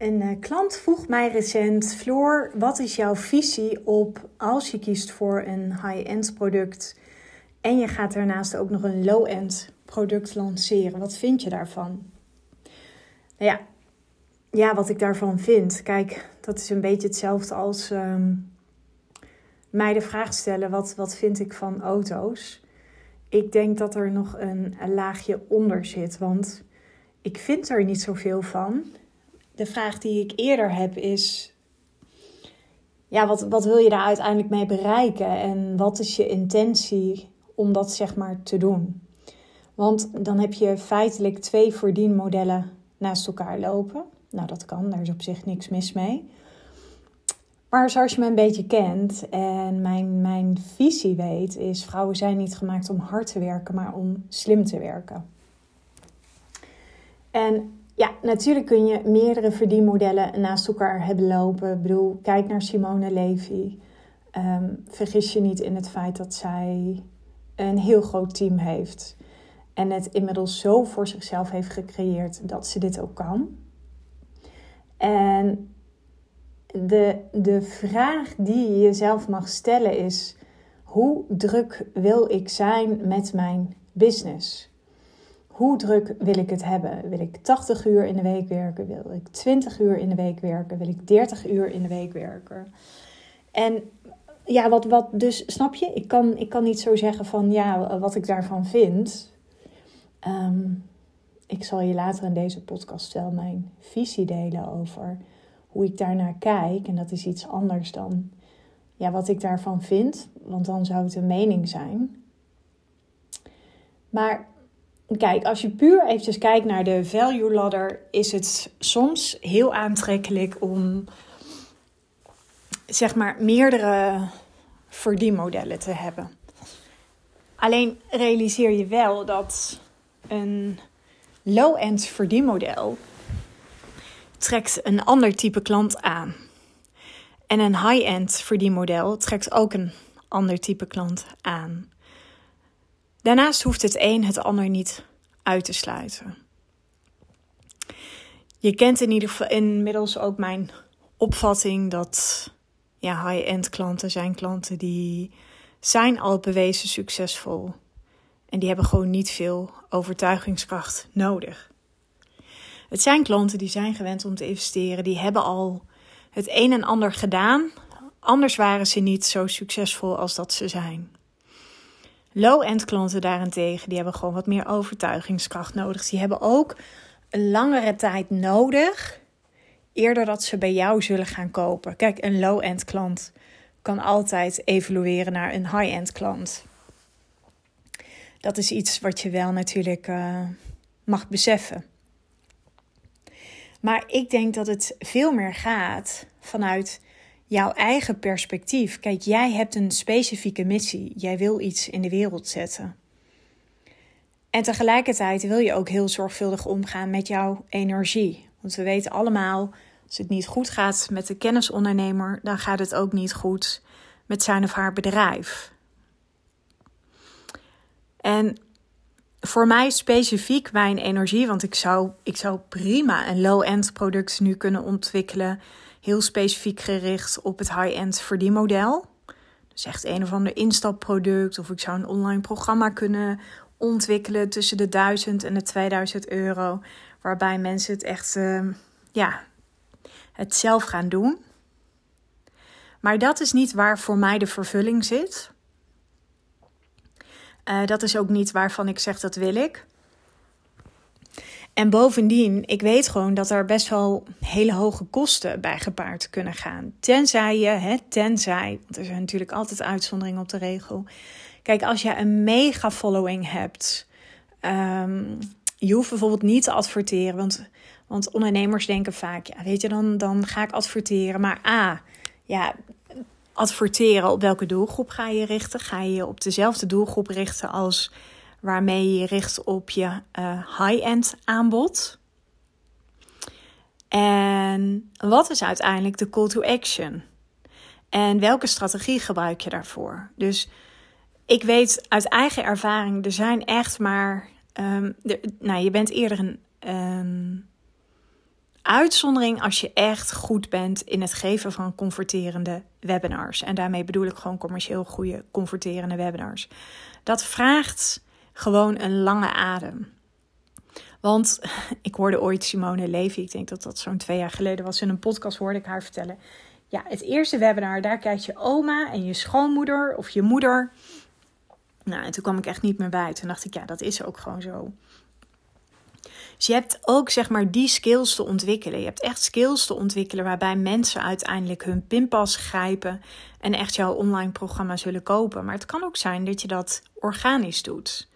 Een uh, klant vroeg mij recent: Floor, wat is jouw visie op als je kiest voor een high-end product en je gaat daarnaast ook nog een low-end product lanceren? Wat vind je daarvan? Nou ja, ja, wat ik daarvan vind. Kijk, dat is een beetje hetzelfde als um, mij de vraag stellen: wat, wat vind ik van auto's? Ik denk dat er nog een, een laagje onder zit, want ik vind er niet zoveel van de vraag die ik eerder heb is: ja, wat, wat wil je daar uiteindelijk mee bereiken? En wat is je intentie om dat zeg maar te doen? Want dan heb je feitelijk twee verdienmodellen naast elkaar lopen. Nou, dat kan, daar is op zich niks mis mee. Maar zoals je me een beetje kent en mijn, mijn visie weet, is vrouwen zijn niet gemaakt om hard te werken, maar om slim te werken. En ja, natuurlijk kun je meerdere verdienmodellen naast elkaar hebben lopen. Ik bedoel, kijk naar Simone Levy. Um, vergis je niet in het feit dat zij een heel groot team heeft. En het inmiddels zo voor zichzelf heeft gecreëerd dat ze dit ook kan. En de, de vraag die je jezelf mag stellen is: hoe druk wil ik zijn met mijn business? Hoe druk wil ik het hebben? Wil ik 80 uur in de week werken? Wil ik 20 uur in de week werken? Wil ik 30 uur in de week werken? En ja, wat, wat dus, snap je? Ik kan, ik kan niet zo zeggen van ja, wat ik daarvan vind. Ehm, ik zal je later in deze podcast wel mijn visie delen over hoe ik daarnaar kijk. En dat is iets anders dan ja, wat ik daarvan vind, want dan zou het een mening zijn. Maar Kijk, als je puur eventjes kijkt naar de value ladder, is het soms heel aantrekkelijk om zeg maar meerdere verdienmodellen te hebben. Alleen realiseer je wel dat een low-end verdienmodel trekt een ander type klant aan. En een high-end verdienmodel trekt ook een ander type klant aan. Daarnaast hoeft het een het ander niet uit te sluiten. Je kent in ieder geval inmiddels ook mijn opvatting dat ja, high-end klanten zijn klanten die zijn al bewezen succesvol. En die hebben gewoon niet veel overtuigingskracht nodig. Het zijn klanten die zijn gewend om te investeren, die hebben al het een en ander gedaan. Anders waren ze niet zo succesvol als dat ze zijn. Low-end klanten daarentegen, die hebben gewoon wat meer overtuigingskracht nodig. Die hebben ook een langere tijd nodig eerder dat ze bij jou zullen gaan kopen. Kijk, een low-end klant kan altijd evolueren naar een high-end klant. Dat is iets wat je wel natuurlijk uh, mag beseffen. Maar ik denk dat het veel meer gaat vanuit jouw eigen perspectief. Kijk, jij hebt een specifieke missie. Jij wil iets in de wereld zetten. En tegelijkertijd wil je ook heel zorgvuldig omgaan met jouw energie. Want we weten allemaal, als het niet goed gaat met de kennisondernemer, dan gaat het ook niet goed met zijn of haar bedrijf. En voor mij specifiek mijn energie, want ik zou, ik zou prima een low-end product nu kunnen ontwikkelen heel specifiek gericht op het high-end verdienmodel. Dus echt een of ander instapproduct. Of ik zou een online programma kunnen ontwikkelen tussen de 1000 en de 2000 euro. Waarbij mensen het echt, uh, ja, het zelf gaan doen. Maar dat is niet waar voor mij de vervulling zit. Uh, dat is ook niet waarvan ik zeg dat wil ik. En bovendien, ik weet gewoon dat er best wel hele hoge kosten bij gepaard kunnen gaan. Tenzij je, hè, tenzij, want er zijn natuurlijk altijd uitzonderingen op de regel. Kijk, als je een mega following hebt, um, je hoeft bijvoorbeeld niet te adverteren. Want, want ondernemers denken vaak, ja, weet je, dan, dan ga ik adverteren. Maar A, ja, adverteren op welke doelgroep ga je richten? Ga je op dezelfde doelgroep richten als waarmee je richt op je uh, high-end aanbod. En wat is uiteindelijk de call to action? En welke strategie gebruik je daarvoor? Dus ik weet uit eigen ervaring, er zijn echt maar. Um, nou, je bent eerder een um, Uitzondering als je echt goed bent in het geven van converterende webinars. En daarmee bedoel ik gewoon commercieel goede converterende webinars. Dat vraagt gewoon een lange adem. Want ik hoorde ooit Simone Levy, ik denk dat dat zo'n twee jaar geleden was, in een podcast hoorde ik haar vertellen. Ja, het eerste webinar, daar kijkt je oma en je schoonmoeder of je moeder. Nou, en toen kwam ik echt niet meer bij. Toen dacht ik, ja, dat is ook gewoon zo. Dus je hebt ook zeg maar die skills te ontwikkelen. Je hebt echt skills te ontwikkelen waarbij mensen uiteindelijk hun pinpas grijpen en echt jouw online programma zullen kopen. Maar het kan ook zijn dat je dat organisch doet.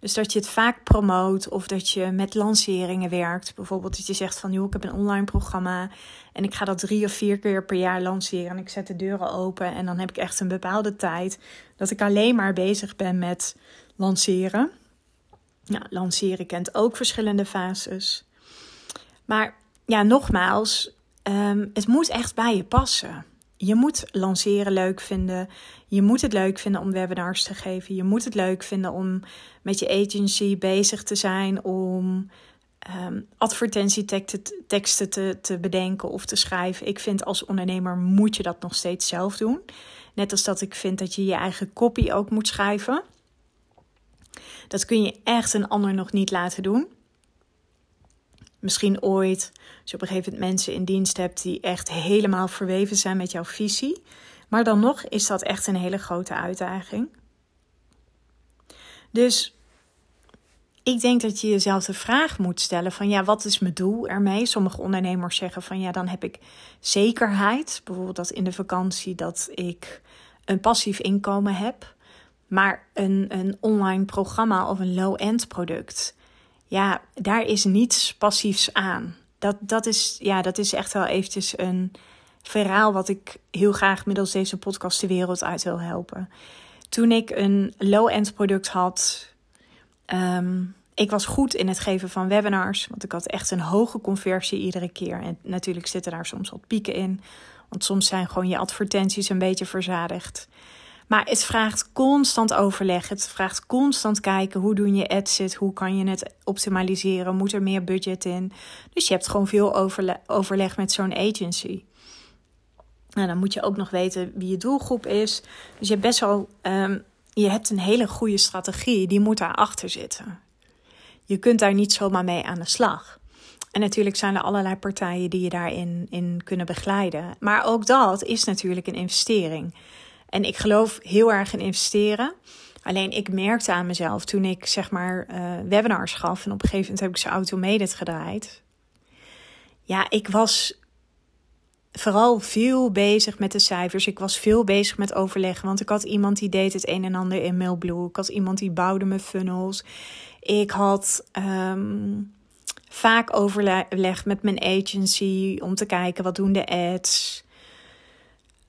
Dus dat je het vaak promoot of dat je met lanceringen werkt. Bijvoorbeeld dat je zegt van joh, ik heb een online programma en ik ga dat drie of vier keer per jaar lanceren. En ik zet de deuren open en dan heb ik echt een bepaalde tijd dat ik alleen maar bezig ben met lanceren. Nou, lanceren kent ook verschillende fases. Maar ja, nogmaals, ehm, het moet echt bij je passen. Je moet lanceren leuk vinden. Je moet het leuk vinden om webinars te geven. Je moet het leuk vinden om met je agency bezig te zijn. Om um, advertentieteksten te, te bedenken of te schrijven. Ik vind als ondernemer moet je dat nog steeds zelf doen. Net als dat ik vind dat je je eigen copy ook moet schrijven. Dat kun je echt een ander nog niet laten doen. Misschien ooit, als je op een gegeven moment mensen in dienst hebt die echt helemaal verweven zijn met jouw visie. Maar dan nog is dat echt een hele grote uitdaging. Dus ik denk dat je jezelf de vraag moet stellen van ja, wat is mijn doel ermee? Sommige ondernemers zeggen van ja, dan heb ik zekerheid. Bijvoorbeeld dat in de vakantie dat ik een passief inkomen heb. Maar een, een online programma of een low-end product, ja, daar is niets passiefs aan. Dat, dat, is, ja, dat is echt wel eventjes een verhaal wat ik heel graag middels deze podcast de wereld uit wil helpen. Toen ik een low-end product had, um, ik was goed in het geven van webinars, want ik had echt een hoge conversie iedere keer. En natuurlijk zitten daar soms wat pieken in, want soms zijn gewoon je advertenties een beetje verzadigd. Maar het vraagt constant overleg. Het vraagt constant kijken hoe doe je adset, hoe kan je het optimaliseren, moet er meer budget in. Dus je hebt gewoon veel overleg met zo'n agency. Nou, dan moet je ook nog weten wie je doelgroep is. Dus je hebt best wel, ehm, je hebt een hele goede strategie, die moet daarachter zitten. Je kunt daar niet zomaar mee aan de slag. En natuurlijk zijn er allerlei partijen die je daarin in kunnen begeleiden. Maar ook dat is natuurlijk een investering. En ik geloof heel erg in investeren. Alleen ik merkte aan mezelf toen ik zeg maar uh, webinars gaf en op een gegeven moment heb ik ze automated gedraaid. Ja, ik was vooral veel bezig met de cijfers. Ik was veel bezig met overleggen, want ik had iemand die deed het een en ander in Mailblue. Ik had iemand die bouwde mijn funnels. Ik had um, vaak overleg met mijn agency om te kijken wat doen de ads.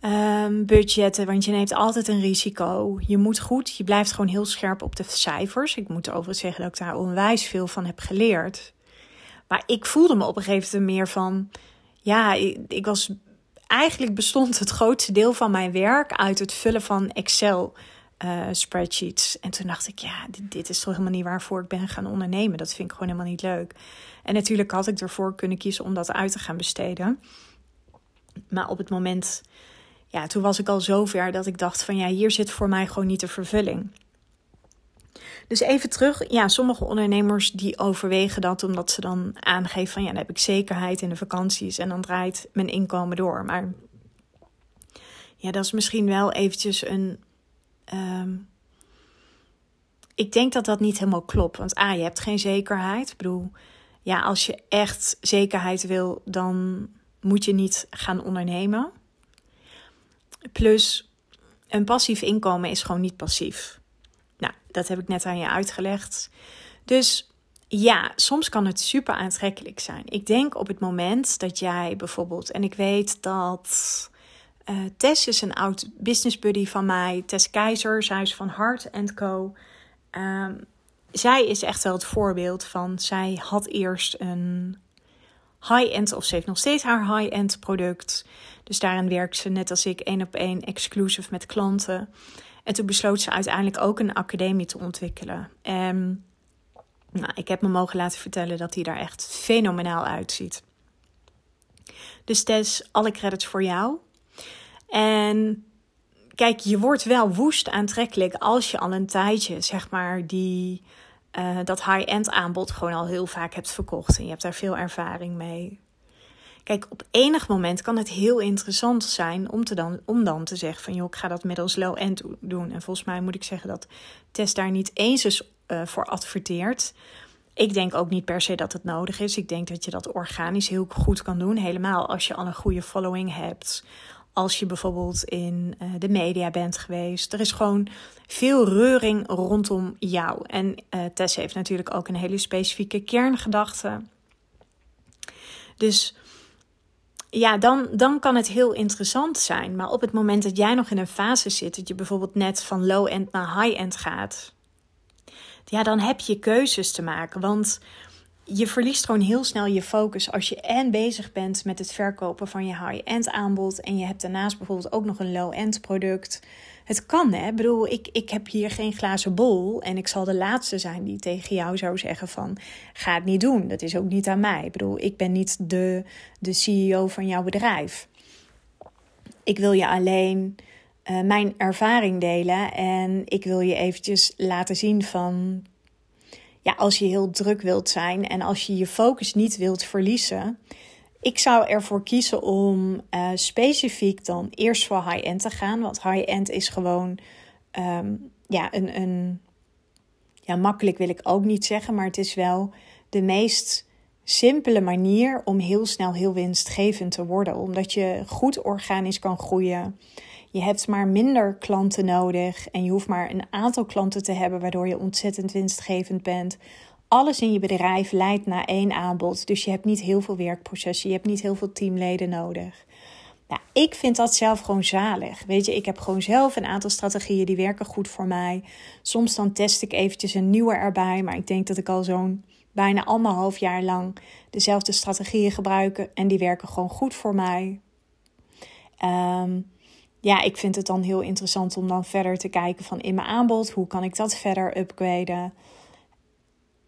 Um, budgetten, want je neemt altijd een risico. Je moet goed, je blijft gewoon heel scherp op de cijfers. Ik moet overigens zeggen dat ik daar onwijs veel van heb geleerd. Maar ik voelde me op een gegeven moment meer van, ja, ik, was eigenlijk bestond het grootste deel van mijn werk uit het vullen van Excel. Uh, spreadsheets. En toen dacht ik, ja, dit, dit, is toch helemaal niet waarvoor ik ben gaan ondernemen. Dat vind ik gewoon helemaal niet leuk. En natuurlijk had ik ervoor kunnen kiezen om dat uit te gaan besteden. Maar op het moment ja, toen was ik al zover dat ik dacht van ja, hier zit voor mij gewoon niet de vervulling. Dus even terug, ja, sommige ondernemers die overwegen dat omdat ze dan aangeven van ja, dan heb ik zekerheid in de vakanties en dan draait mijn inkomen door. Maar ja, dat is misschien wel eventjes een. Ehm, ik denk dat dat niet helemaal klopt. Want A, je hebt geen zekerheid. Ik bedoel, ja, als je echt zekerheid wil, dan moet je niet gaan ondernemen. Plus, een passief inkomen is gewoon niet passief. Nou, dat heb ik net aan je uitgelegd. Dus ja, soms kan het super aantrekkelijk zijn. Ik denk op het moment dat jij bijvoorbeeld, en ik weet dat uh, Tess is een oud business buddy van mij, Tess Keizer, zij is van Hart Co. Um, zij is echt wel het voorbeeld van, zij had eerst een high-end, of ze heeft nog steeds haar high-end product. Dus daarin werkt ze net als ik één op één exclusive met klanten. En toen besloot ze uiteindelijk ook een academie te ontwikkelen. En nou, ik heb me mogen laten vertellen dat hij daar echt fenomenaal uitziet. Dus Tess, alle credits voor jou. En kijk, je wordt wel woest aantrekkelijk als je al een tijdje, zeg maar, die, uh, dat high-end aanbod gewoon al heel vaak hebt verkocht. En je hebt daar veel ervaring mee. Kijk, op enig moment kan het heel interessant zijn om, te dan, om dan te zeggen van... joh, ik ga dat middels low-end doen. En volgens mij moet ik zeggen dat Tess daar niet eens is uh, voor adverteert. Ik denk ook niet per se dat het nodig is. Ik denk dat je dat organisch heel goed kan doen. Helemaal als je al een goede following hebt. Als je bijvoorbeeld in uh, de media bent geweest. Er is gewoon veel reuring rondom jou. En uh, Tess heeft natuurlijk ook een hele specifieke kerngedachte. Dus ja, dan, dan kan het heel interessant zijn. Maar op het moment dat jij nog in een fase zit, dat je bijvoorbeeld net van low-end naar high-end gaat, ja, dan heb je keuzes te maken. Want je verliest gewoon heel snel je focus als je en bezig bent met het verkopen van je high-end aanbod en je hebt daarnaast bijvoorbeeld ook nog een low-end product. Het kan, hè? Ik bedoel, ik, ik heb hier geen glazen bol en ik zal de laatste zijn die tegen jou zou zeggen van ga het niet doen. Dat is ook niet aan mij. Ik bedoel, ik ben niet de, de CEO van jouw bedrijf. Ik wil je alleen uh, mijn ervaring delen en ik wil je eventjes laten zien van ja, als je heel druk wilt zijn en als je je focus niet wilt verliezen, ik zou ervoor kiezen om uh, specifiek dan eerst voor high-end te gaan. Want high-end is gewoon um, ja, een, een. Ja, makkelijk wil ik ook niet zeggen, maar het is wel de meest simpele manier om heel snel heel winstgevend te worden. Omdat je goed organisch kan groeien. Je hebt maar minder klanten nodig en je hoeft maar een aantal klanten te hebben waardoor je ontzettend winstgevend bent. Alles in je bedrijf leidt naar één aanbod, dus je hebt niet heel veel werkprocessen, je hebt niet heel veel teamleden nodig. Nou, ik vind dat zelf gewoon zalig. Weet je, ik heb gewoon zelf een aantal strategieën die werken goed voor mij. Soms dan test ik eventjes een nieuwe erbij, maar ik denk dat ik al zo'n bijna anderhalf jaar lang dezelfde strategieën gebruik en die werken gewoon goed voor mij. Um, ja, ik vind het dan heel interessant om dan verder te kijken van in mijn aanbod, hoe kan ik dat verder upgraden?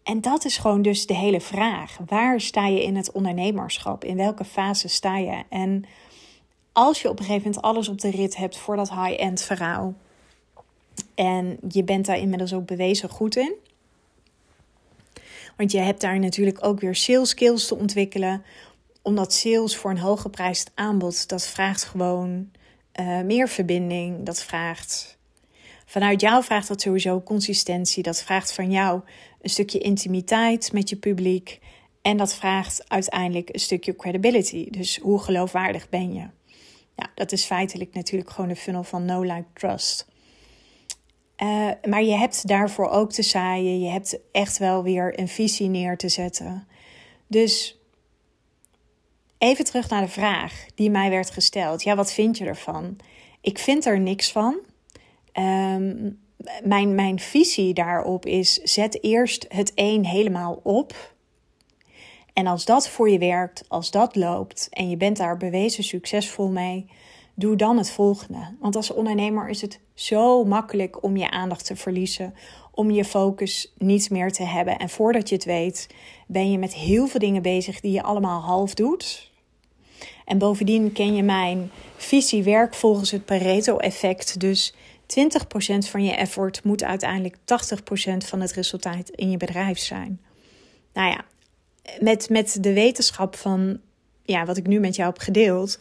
En dat is gewoon dus de hele vraag. Waar sta je in het ondernemerschap? In welke fase sta je? En als je op een gegeven moment alles op de rit hebt voor dat high-end verhaal. En je bent daar inmiddels ook bewezen goed in. Want je hebt daar natuurlijk ook weer sales skills te ontwikkelen. Omdat sales voor een hooggeprijsd aanbod, dat vraagt gewoon uh, meer verbinding. Dat vraagt vanuit jou vraagt dat sowieso consistentie. Dat vraagt van jou een stukje intimiteit met je publiek. En dat vraagt uiteindelijk een stukje credibility. Dus hoe geloofwaardig ben je? Ja, dat is feitelijk natuurlijk gewoon de funnel van no like trust. Uh, maar je hebt daarvoor ook te zaaien. Je hebt echt wel weer een visie neer te zetten. Dus Even terug naar de vraag die mij werd gesteld. Ja, wat vind je ervan? Ik vind er niks van. Ehm, mijn, mijn visie daarop is: zet eerst het een helemaal op. En als dat voor je werkt, als dat loopt en je bent daar bewezen succesvol mee, doe dan het volgende. Want als ondernemer is het zo makkelijk om je aandacht te verliezen, om je focus niet meer te hebben. En voordat je het weet, ben je met heel veel dingen bezig die je allemaal half doet. En bovendien ken je mijn visie werk volgens het Pareto-effect. Dus 20% van je effort moet uiteindelijk 80% van het resultaat in je bedrijf zijn. Nou ja, met, met de wetenschap van ja, wat ik nu met jou heb gedeeld.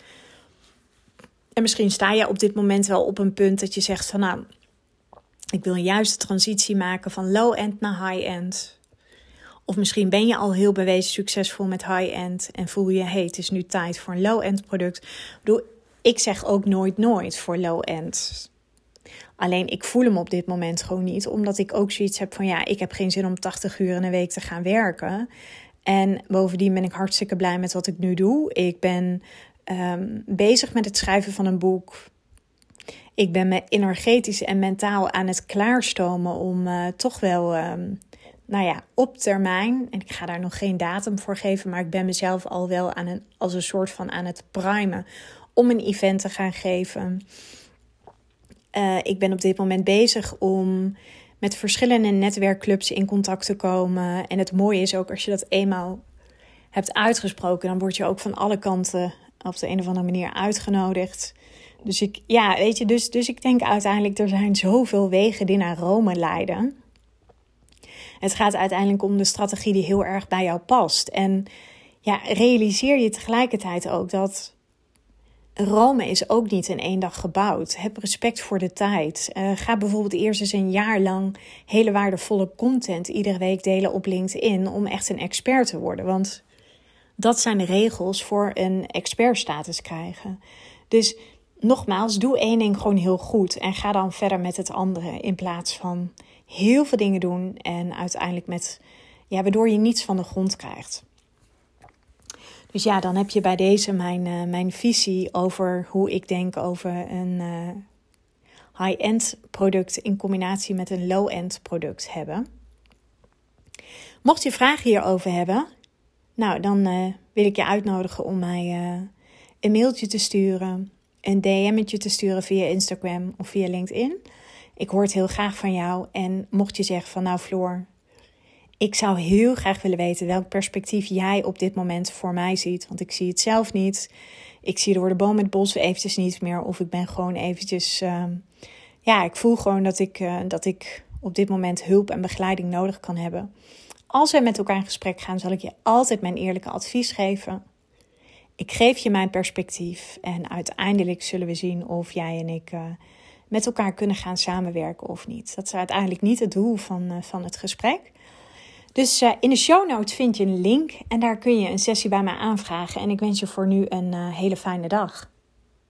En misschien sta je op dit moment wel op een punt dat je zegt van nou, ik wil een juiste transitie maken van low-end naar high-end. Of misschien ben je al heel bewezen succesvol met high-end en voel je, hey, het is nu tijd voor een low-end product. Ik bedoel, ik zeg ook nooit nooit voor low-end. Alleen ik voel hem op dit moment gewoon niet, omdat ik ook zoiets heb van, ja, ik heb geen zin om 80 uur in een week te gaan werken. En bovendien ben ik hartstikke blij met wat ik nu doe. Ik ben um, bezig met het schrijven van een boek. Ik ben me energetisch en mentaal aan het klaarstomen om uh, toch wel um, nou ja, op termijn, en ik ga daar nog geen datum voor geven, maar ik ben mezelf al wel aan als een soort van aan het primen om een event te gaan geven. Uh, ik ben op dit moment bezig om met verschillende netwerkclubs in contact te komen. En het mooie is ook als je dat eenmaal hebt uitgesproken, dan word je ook van alle kanten op de een of andere manier uitgenodigd. Dus ik, ja, weet je, dus, dus ik denk uiteindelijk, er zijn zoveel wegen die naar Rome leiden. Het gaat uiteindelijk om de strategie die heel erg bij jou past. En ja, realiseer je tegelijkertijd ook dat Rome is ook niet in één dag gebouwd. Heb respect voor de tijd. Uh, ga bijvoorbeeld eerst eens een jaar lang hele waardevolle content iedere week delen op LinkedIn om echt een expert te worden. Want dat zijn de regels voor een expertstatus krijgen. Dus nogmaals, doe één ding gewoon heel goed en ga dan verder met het andere in plaats van heel veel dingen doen en uiteindelijk met, ja, waardoor je niets van de grond krijgt. Dus ja, dan heb je bij deze mijn, uh, mijn visie over hoe ik denk over een uh, high-end product in combinatie met een low-end product hebben. Mocht je vragen hierover hebben, nou dan uh, wil ik je uitnodigen om mij een mailtje te sturen, een DM'tje te sturen via Instagram of via LinkedIn. Ik hoor het heel graag van jou. En mocht je zeggen van nou Floor, ik zou heel graag willen weten welk perspectief jij op dit moment voor mij ziet. Want ik zie het zelf niet. Ik zie door de boom het bos eventjes niet meer. Of ik ben gewoon eventjes... Uh, ja, ik voel gewoon dat ik, uh, dat ik op dit moment hulp en begeleiding nodig kan hebben. Als we met elkaar in gesprek gaan, zal ik je altijd mijn eerlijke advies geven. Ik geef je mijn perspectief en uiteindelijk zullen we zien of jij en ik uh, met elkaar kunnen gaan samenwerken of niet. Dat is uiteindelijk niet het doel van, uh, van het gesprek. Dus uh, in de show notes vind je een link en daar kun je een sessie bij mij aanvragen. En ik wens je voor nu een hele fijne dag.